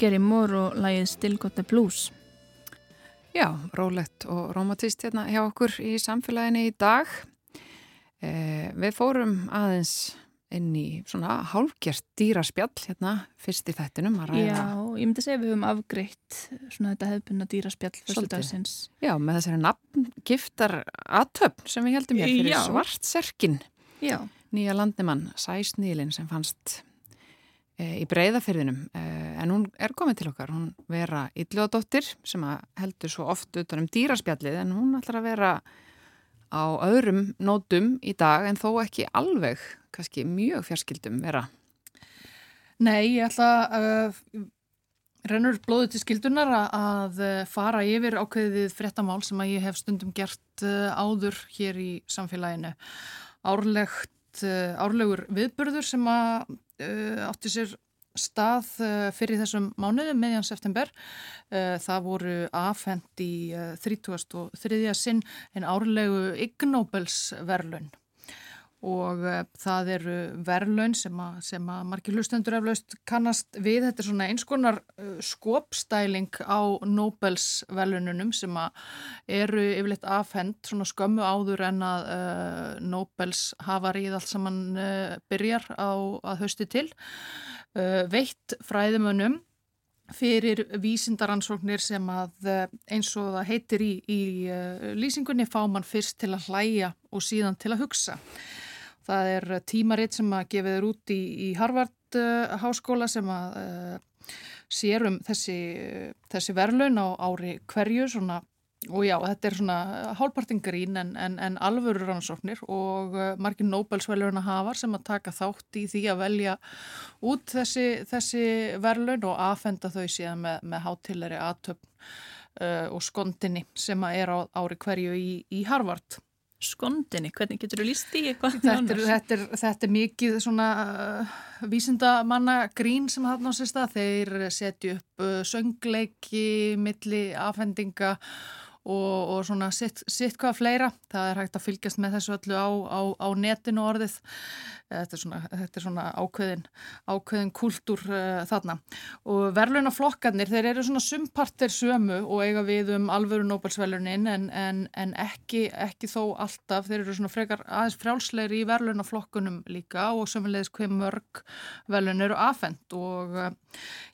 Gary Moore og lagið Still Got the Blues. Já, rólegt og romantist hérna hjá okkur í samfélaginu í dag. Eh, við fórum aðeins inn í svona hálfgjert dýraspjall hérna fyrst í þættinum að ræða. Já, ég myndi segja við höfum afgreitt svona þetta hefðbunna dýraspjall fyrstu dagsins. Já, með þessari nafngiftar aðtöfn sem við heldum hér fyrir Já. svart serkin. Já, Nýja landimann, Sæsnýlin sem fannst í breyðafyrðinum. E, en hún er komin til okkar, hún vera Ylluadóttir sem heldur svo oft utan um dýraspjallið en hún ætlar að vera á öðrum nótum í dag en þó ekki alveg, kannski mjög fjarskildum vera. Nei, ég ætla að uh, rennur blóðu til skildunar að- fara yfir ákveðið fréttamál sem að ég hef stundum gert áður hér í samfélaginu. Árlegt, árlegur viðburður sem að átti sér stað uh, fyrir þessum mánuði meðjan september. Uh, það voru afhend í uh, 33. sinn en árlegu Ig Nobels verlun. Og uh, það eru verðlaun sem sem að margir hlustendur eflaust kannast við. Þetta er svona eins konar uh, skopstæling á Nobels verðlaununum sem eru yfirleitt afhend svona skömmu áður en að uh, Nobels hafa ríð allt saman byrjar á að hausti til. Veitt fræðimönnum fyrir vísindaransóknir sem að eins og það heitir í, í lýsingunni fá mann fyrst til að hlæja og síðan til að hugsa. Það er tímaritt sem að gefið er út í, í Harvard uh, háskóla sem að uh, sér um þessi, þessi verðlun á ári hverju svona, og já, þetta er svona hálpartin grín en, en, en alvöru rannsóknir og uh, margir Nobelsverðluna hafar sem að taka þátt í því að velja út þessi, þessi verðlun og aðfenda þau síðan með, með hátilleri aðtöfn uh, og skondinni sem að er á ári hverju í, í Harvard skondinni, hvernig getur þú líst því eitthvað? Þetta er, þetta, er, þetta er mikið svona uh, vísindamanna grín sem þarna á sérsta, þeir setju upp uh, söngleiki, milli afhendinga og, og svona sitt, sitt hvað fleira. Það er hægt að fylgjast með þessu öllu á, á, á netinu orðið. Þetta er svona, þetta er svona ákveðin, ákveðin kultúr uh, þarna. Og verðlunaflokkarnir, þeir eru svona sumpartir sömu og eiga við um alvöru Nobelsverlunin en, en, en ekki, ekki þó alltaf. Þeir eru svona frekar aðeins frjálsleiri í verðlunaflokkunum líka og sömulegis hver mörg verðlun eru afhengt og uh,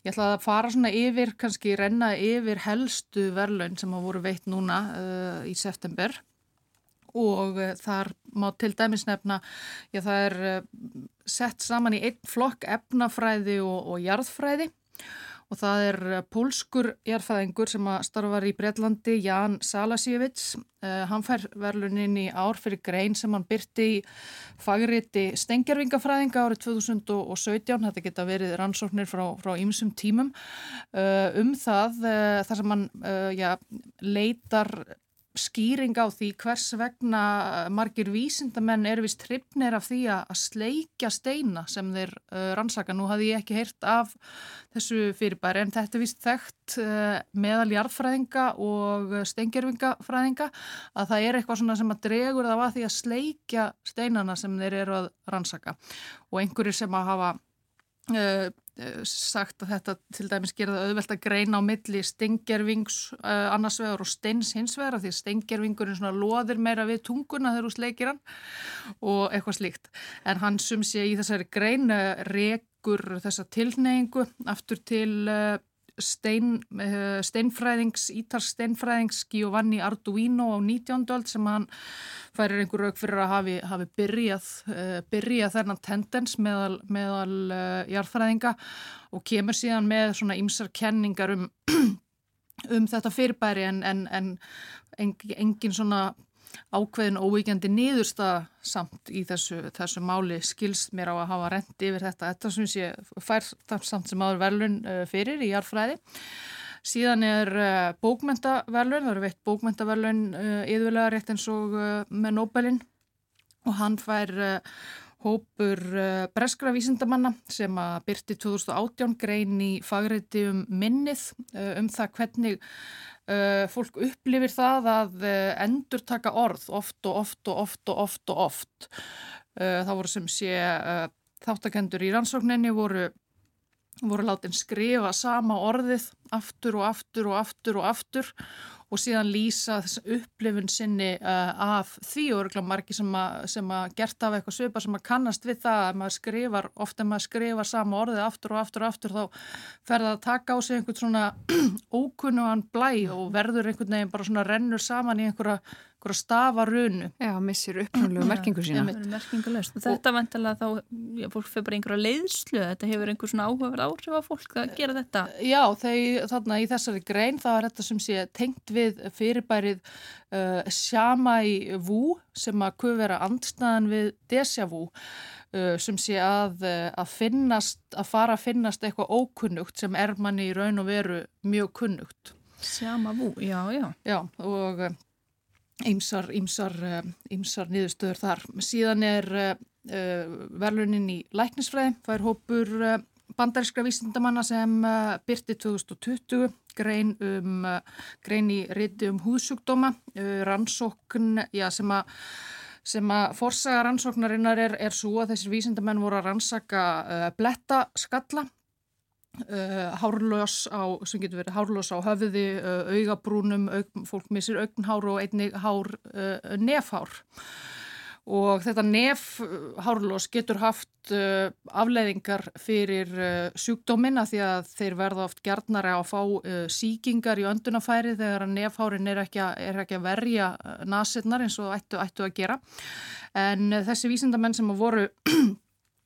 ég ætla að fara svona yfir, kannski renna yfir helstu verðlun sem hafa voru veitt núna uh, í september og uh, þar má til dæmis nefna, já það er uh, sett saman í einn flokk efnafræði og, og jarðfræði og það er uh, pólskur jarðfræðingur sem starfar í Breitlandi, Jan Salasjevits. Uh, hann fær verlunin í ár fyrir grein sem hann byrti í fagriti stengjarvingafræðinga árið 2017. Þetta geta verið rannsóknir frá ýmsum tímum uh, um það, þar sem hann já, leitar skýring á því hvers vegna margir vísindamenn eru vist trippnir af því að sleikja steina sem þeir uh, rannsaka. Nú hafði ég ekki heyrt af þessu fyrirbæri en þetta er vist þekkt uh, meðal jarðfræðinga og steingerfingafræðinga að það er eitthvað svona sem að dregur það að því að sleikja steinana sem þeir eru að rannsaka og einhverjir sem að hafa sagt að þetta til dæmis gerða auðvelt að greina á milli stengervings uh, annars vegar og steins hins vegar því stengervingurinn svona loðir meira við tunguna þegar þú sleikir hann og eitthvað slíkt. En hann sum sé í þessari grein rekur þessa tilneyingu aftur til stein, steinfræðings, ítarsk steinfræðings Giovanni Arduino á 19. öld sem hann færir einhver rauk fyrir að hafi, hafi byrjað, uh, byrjað þennan tendens meðal, meðal uh, jarðfræðinga og kemur síðan með svona ymsar kenningar um, um þetta fyrirbæri en, en, en engin svona ákveðin óvíkjandi niðursta samt í þessu, þessu máli skilst mér á að hafa rendi yfir þetta. Þetta sem sé fær samt sem áður verlun uh, fyrir í jarðfræði. Síðan er uh, bókmentaverlun, það eru veitt bókmentaverlun uh, yðurlega rétt eins og með Nobelin og hann fær hópur breskra vísindamanna sem að byrti 2018 grein í fagreiti um minnið um það hvernig fólk upplifir það að endur taka orð oft og oft og oft og oft og oft. Það voru sem sé þáttakendur í rannsókninni voru voru látin skrifa sama orðið aftur og aftur og aftur og aftur og síðan lýsa þess upplifun sinni uh, af því og örgulega margi sem að, sem að gert af eitthvað söpa sem að kannast við það að maður skrifar, ofta maður skrifar sama orðið aftur og aftur og aftur þá fer það að taka á sig einhvern svona ókunnugan blæ og verður einhvern veginn bara svona rennur saman í einhverja einhverja stafarunu. Já, missir upprannlegu merkingu sína. Merkingulegst. Þetta vantilega þá, já, fólk fyrir bara einhverja leiðslu, þetta hefur einhver svona áhugaverð áhrif á fólk að gera þetta. Já, þeir, þarna í þessari grein, það er þetta sem sé tengt við fyrirbærið uh, Shamai Wu sem að kuð vera andstæðan við Deja Wu uh, sem sé að, uh, að finnast, að fara að finnast eitthvað ókunnugt sem er manni í raun og veru mjög kunnugt. Shamai Wu, já, já. Já, og Ímsar, ímsar, ímsar eh, niðurstöður þar. Síðan er uh, verlunin í læknisfræði, það er hópur uh, bandarískra vísindamanna sem uh, byrti 2020 grein, um, grein í riti um húsjúkdóma, rannsókn já, sem að sem að forsaga rannsóknarinnar er, er svo að þessir vísindamenn voru að rannsaka uh, blettaskalla Uh, hárljós á, sem getur verið hárljós á höfði, uh, augabrúnum aug, fólk missir augnhár og einnig hár, uh, nefhár. Og þetta nefhárljós getur haft afleiðingar fyrir sjúkdómina því að þeir verða oft gerðnari á að fá síkingar í öndunafæri þegar nefhárin er ekki að, er ekki að verja nasetnar eins og ættu, ættu að gera. En þessi vísindamenn sem voru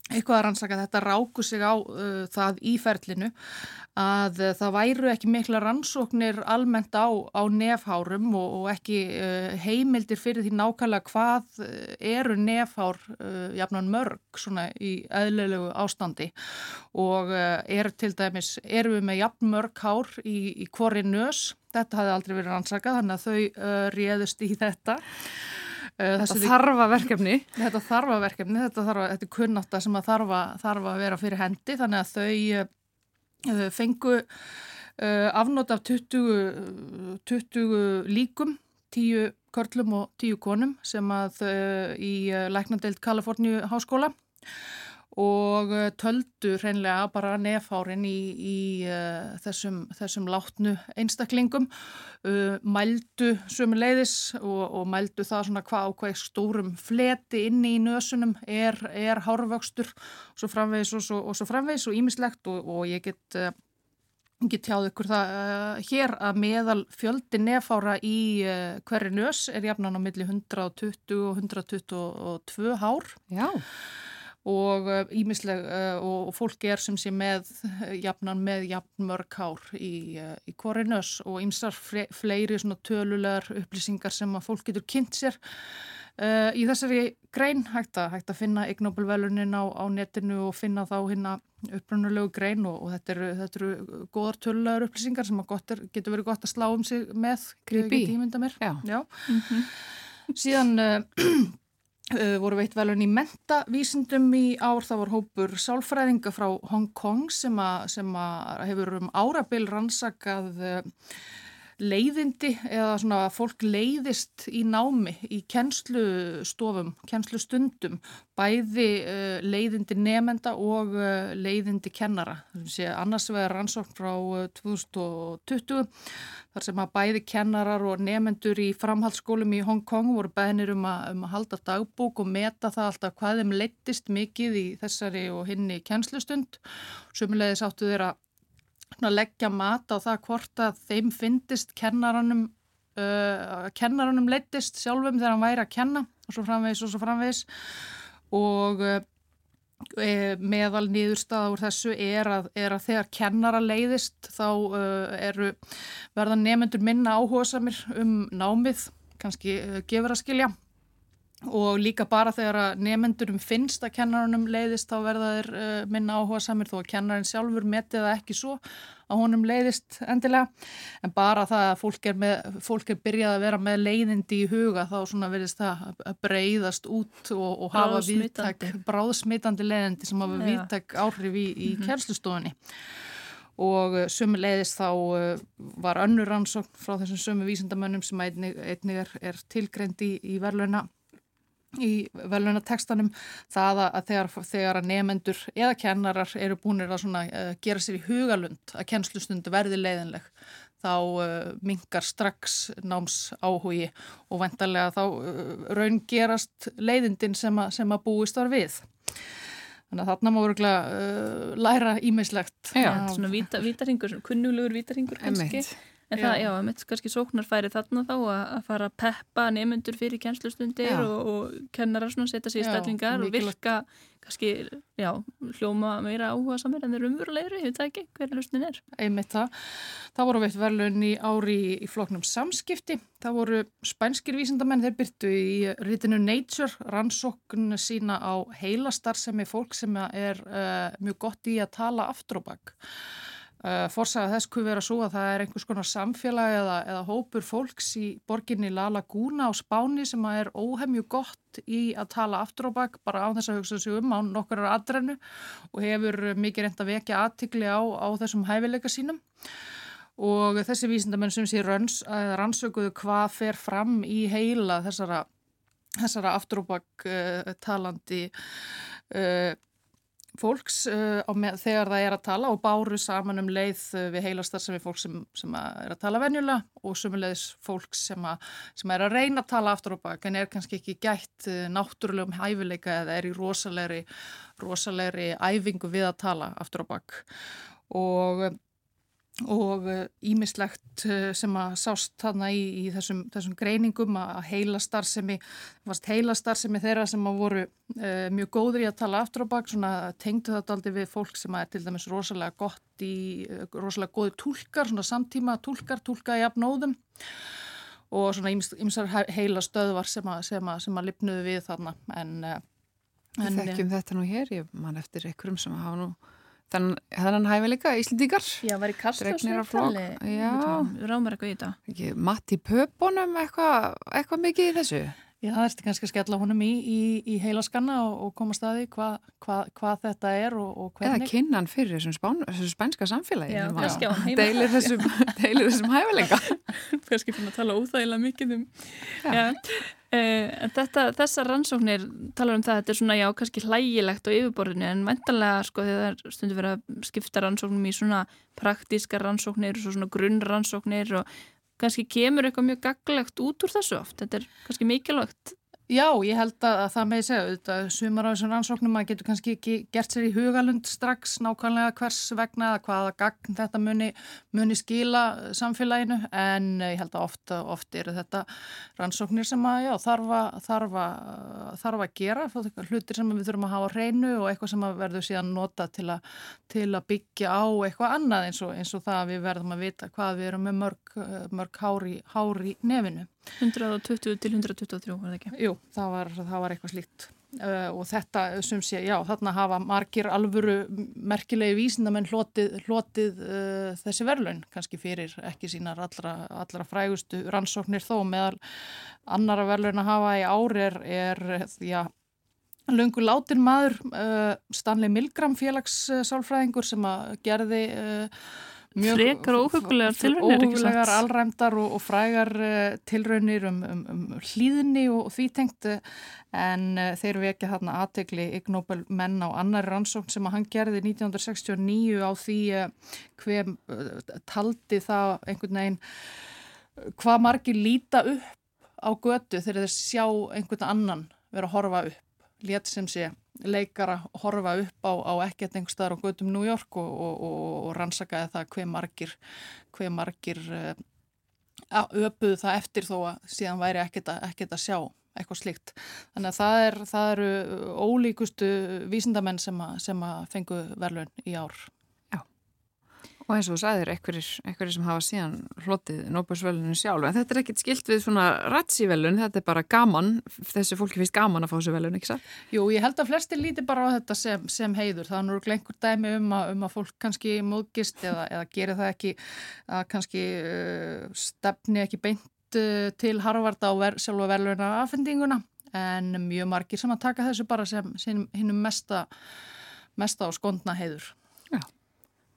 eitthvað að rannsaka þetta ráku sig á uh, það í ferlinu að uh, það væru ekki mikla rannsóknir almennt á, á nefhárum og, og ekki uh, heimildir fyrir því nákvæmlega hvað uh, eru nefhár uh, jafnan mörg svona í eðlilegu ástandi. Og uh, er til dæmis, eru við með jafn mörg hár í, í hvori nös, þetta hafði aldrei verið rannsakað þannig að þau réðust í þetta. Uh, þetta þarfa verkefni. Þetta þarfa verkefni, þetta, þarfa, þetta er kunnáta sem að þarfa, þarfa að vera fyrir hendi þannig að þau uh, fengu uh, afnót af 20, 20 líkum, 10 körlum og 10 konum sem að í læknandeild Kaliforníu háskóla og eh, töldu hreinlega bara nefhárin í, í uh, þessum, þessum látnu einstaklingum, uh, mældu sömu leiðis og, og mældu það svona hvað á hvað stórum fleti inni í nösunum er, er hárvöxtur og svo framvegis og svo, og svo framvegis og ímislegt og, og ég get... Uh, Ég tjáði ykkur það hér að meðal fjöldi nefára í hverju nös er jafnan á milli 120 og 122 hár. Já og ímisleg uh, uh, og fólk er sem sé með jafnan með jafn mörg hár í, í korinus og ymsar fleiri svona tölulegar upplýsingar sem að fólk getur kynnt sér uh, í þessari grein hægt að, hægt að finna Ignobelvelunin á, á netinu og finna þá hérna upprannulegu grein og, og þetta eru, þetta eru góðar tölulegar upplýsingar sem er, getur verið gott að slá um sig með Creepy. Já. Já. Mm -hmm. Síðan Uh, voru veitt velun í mentavísindum í ár, það var hópur sálfræðinga frá Hong Kong sem, a, sem a hefur um árabil rannsakað uh, leiðindi eða svona að fólk leiðist í námi í kennslustofum, kennslustundum, bæði uh, leiðindi nefenda og uh, leiðindi kennara. Sé, annars vegar rannsókn frá uh, 2020 þar sem að bæði kennarar og nefendur í framhaldsskólum í Hong Kong voru bæðinir um að, um að halda dagbúk og meta það alltaf hvað þeim leittist mikið í þessari og hinni kennslustund. Sumulegis áttu þeirra leggja mat á það hvort að þeim fyndist kennaranum, uh, kennaranum leittist sjálfum þegar hann væri að kenna og svo framvegis og svo framvegis. Og uh, meðal nýðurstaða úr þessu er að, er að þegar kennara leiðist þá uh, eru verða nefnendur minna áhuga samir um námið, kannski uh, gefur að skilja og líka bara þegar að nefnendurum finnst að kennarunum leiðist þá verða þeir uh, minna áhuga samir þó að kennarin sjálfur meti það ekki svo að honum leiðist endilega. En bara það að fólk er, með, fólk er byrjað að vera með leiðindi í huga þá svona verðist það að breyðast út og, og hafa viðtak bráðsmitandi leiðindi sem hafa viðtak áhrif í, í mm -hmm. kjærlustofunni og uh, sömu leiðist þá uh, var önnur rannsókn frá þessum sömu vísindamönnum sem einnig, einnig er, er tilgreint í, í verðluna í velunartekstanum það að þegar, þegar að nefendur eða kennarar eru búinir að svona, uh, gera sér í hugalund að kennslustundu verði leiðinleg þá uh, mingar strax náms áhugi og vendarlega þá uh, raun gerast leiðindin sem, a, sem að búist var við. Þannig að þarna má öruglega læra ímislegt. Já, svona vítaringur, kunnulegur vítaringur kannski. Emitt. En já. það, já, mitt kannski sóknar færi þarna þá að, fara að peppa nefnundur fyrir kennslustundir og, og kennarar svona setja sér í stellingar og virka kannski, já, hljóma meira áhuga samir en þeir umverulegri, hefur það ekki, hverja lustin er? Einmitt það. Það voru veitt velun í ári í floknum samskipti. Það voru spænskir vísindamenn, þeir byrtu í ritinu Nature, rannsókn sína á heilastar sem er fólk sem er uh, mjög gott í að tala aftur og bakk. Uh, Forsaga þess kuð vera svo að það er einhvers konar samfélag eða, eða hópur fólks í borginni La Laguna á Spáni sem er óhemju gott í að tala aftur á bakk bara á þess að hugsa sig um á nokkur aðdrennu og hefur mikið reynd að vekja aðtikli á, á þessum hæfileika sínum. Og þessi vísindamenn sem sé ranns, rannsökuðu hvað fer fram í heila þessara þessara aftur og bakk uh, talandi uh, fólks uh, á með, þegar það er að tala og báru saman um leið uh, við heilastar sem er fólk sem, sem er að tala venjulega og sumulegis fólk sem, að, sem er að reyna að tala aftur og bak en er kannski ekki gætt uh, náttúrulegum hæfileika eða er í rosalegri, æfingu við að tala aftur og bak. Og og ímislegt sem að sást þarna í, í þessum, þessum greiningum að heilastarðsemi heilastarðsemi þeirra sem að voru uh, mjög góður í að tala aftur á bak svona tengdu þetta aldrei við fólk sem að er til dæmis rosalega gott í rosalega góði tólkar, svona samtíma tólkar, tólka í apnóðum og svona ýmsar heilastöðvar sem að, sem að, sem að lipnuðu við þarna. En, en þekkjum þetta nú hér, ég man eftir einhverjum sem hafa nú Þann, þannig hæfileika Íslendingar. Já, var í kastasnöftali Rámar eitthvað í þetta. Matti Pöpunum eitthvað eitthva mikið í þessu Já, það ertu kannski að skella honum í, í, í heila skanna og, og koma staði hvað hva, hva þetta er og, og hvernig. Eða kynnan fyrir þessum, spán, þessum spænska samfélagi Já, kannski á heima. Deilir þessum, þessum hæfileika. Kannski fyrir að tala úþægilega mikið um Já, Já. Uh, þetta, þessar rannsóknir talar um það að þetta er svona já, kannski hlægilegt á yfirborðinu en mæntalega sko þegar stundur verið að skipta rannsóknum í svona praktíska rannsóknir og svona grunnrannsóknir og kannski kemur eitthvað mjög gaglegt út úr þessu oft, þetta er kannski mikilvægt Já, ég held að, að það með segja auðvitað sumar á þessum rannsóknum að getur kannski ekki gert sér í hugalund strax nákvæmlega hvers vegna eða hvaða gagn þetta muni, muni skila samfélaginu en ég held að oft, oft eru þetta rannsóknir sem að já, þarf, að, þarf, að, gera hlutir sem við þurfum að hafa hreinu og eitthvað sem verður síðan nota til, a, til að byggja á eitthvað annað eins og, eins og það að við verðum að vita hvað við erum með mörg, mörg hári, hári nefinu 120 til 123 var það ekki? Jú, það var, það var eitthvað slíkt uh, og þetta sem sé, já, þarna hafa margir alvöru merkilegi vísindamenn hlotið, hlotið uh, þessi verðlaun, kannski fyrir ekki sínar allra, allra frægustu rannsóknir þó meðal annara verðlaun að hafa í ári er, er já, Lungu látin maður, uh, Stanley Milgram félagssálfræðingur sem að gerði uh, frekar óhugulegar tilraunir óhugulegar, alræmdar og, og frægar uh, tilraunir um, um, um hlýðni og, og því tengt en uh, þeir vekja þarna aðtegli Ig Nobel menn á annar rannsókn sem að hann gerði 1969 á því uh, hver taldi það einhvern veginn hvað margir líta upp á götu þegar þeir sjá einhvern annan vera að horfa upp létt sem sé leikara horfa upp á, á ekkert einhver staðar á gödum New York og, og, og, og rannsakaði það hver margir, hver margir uh, öpuðu það eftir þó að síðan væri ekkert að, ekkert að sjá eitthvað slíkt. Þannig að það, er, það eru ólíkustu vísindamenn sem að, sem að fengu verðlun í ár. Og eins og þú sagðir, einhverjir sem hafa síðan hlotið Nóbelsvölunum sjálf, en þetta er ekkit skilt við svona ratsivelun, þetta er bara gaman, þessu fólki finnst gaman að fá þessu velun, ekki satt? Jú, ég held að flesti líti bara á þetta sem, sem heiður, það er nú einhver dæmi um að, um að fólk kannski móðgist eða, eða gerir það ekki, að kannski uh, stefni ekki beint uh, til harfarda á ver, sjálfa veluna aðfendinguna, en mjög margir sem að taka þessu bara sem, sem hinnum mesta, mesta á skondna heiður.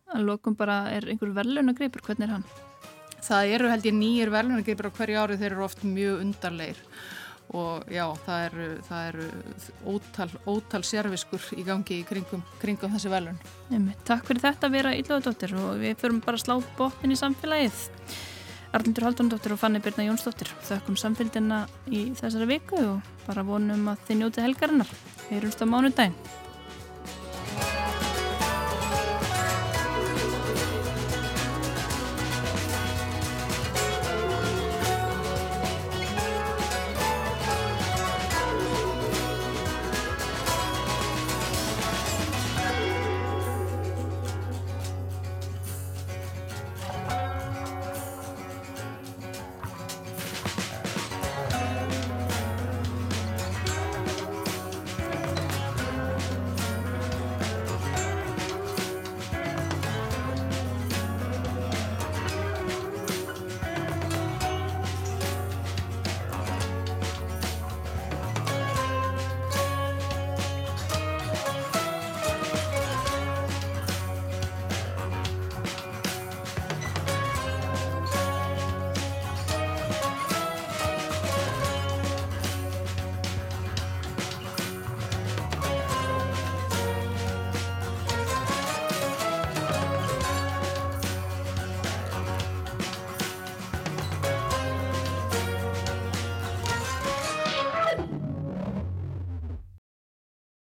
Að lokum bara er einhver verðlunagreipur, hvernig er hann? Það eru held ég nýjir verðlunagreipur á hverju ári, þeir eru oft mjög undarleir og já, það eru, það eru ótal, ótal sérfiskur í gangi í kringum, kringum þessi verðlun. Nefnir, takk fyrir þetta að vera ílöðadóttir og við förum bara að slá bóttin í samfélagið. Arlindur Haldunadóttir og Fanni Birna Jónsdóttir þökkum samfélgina í þessari viku og bara vonum að þið njóti helgarinnar. Við erum stað mánudaginn.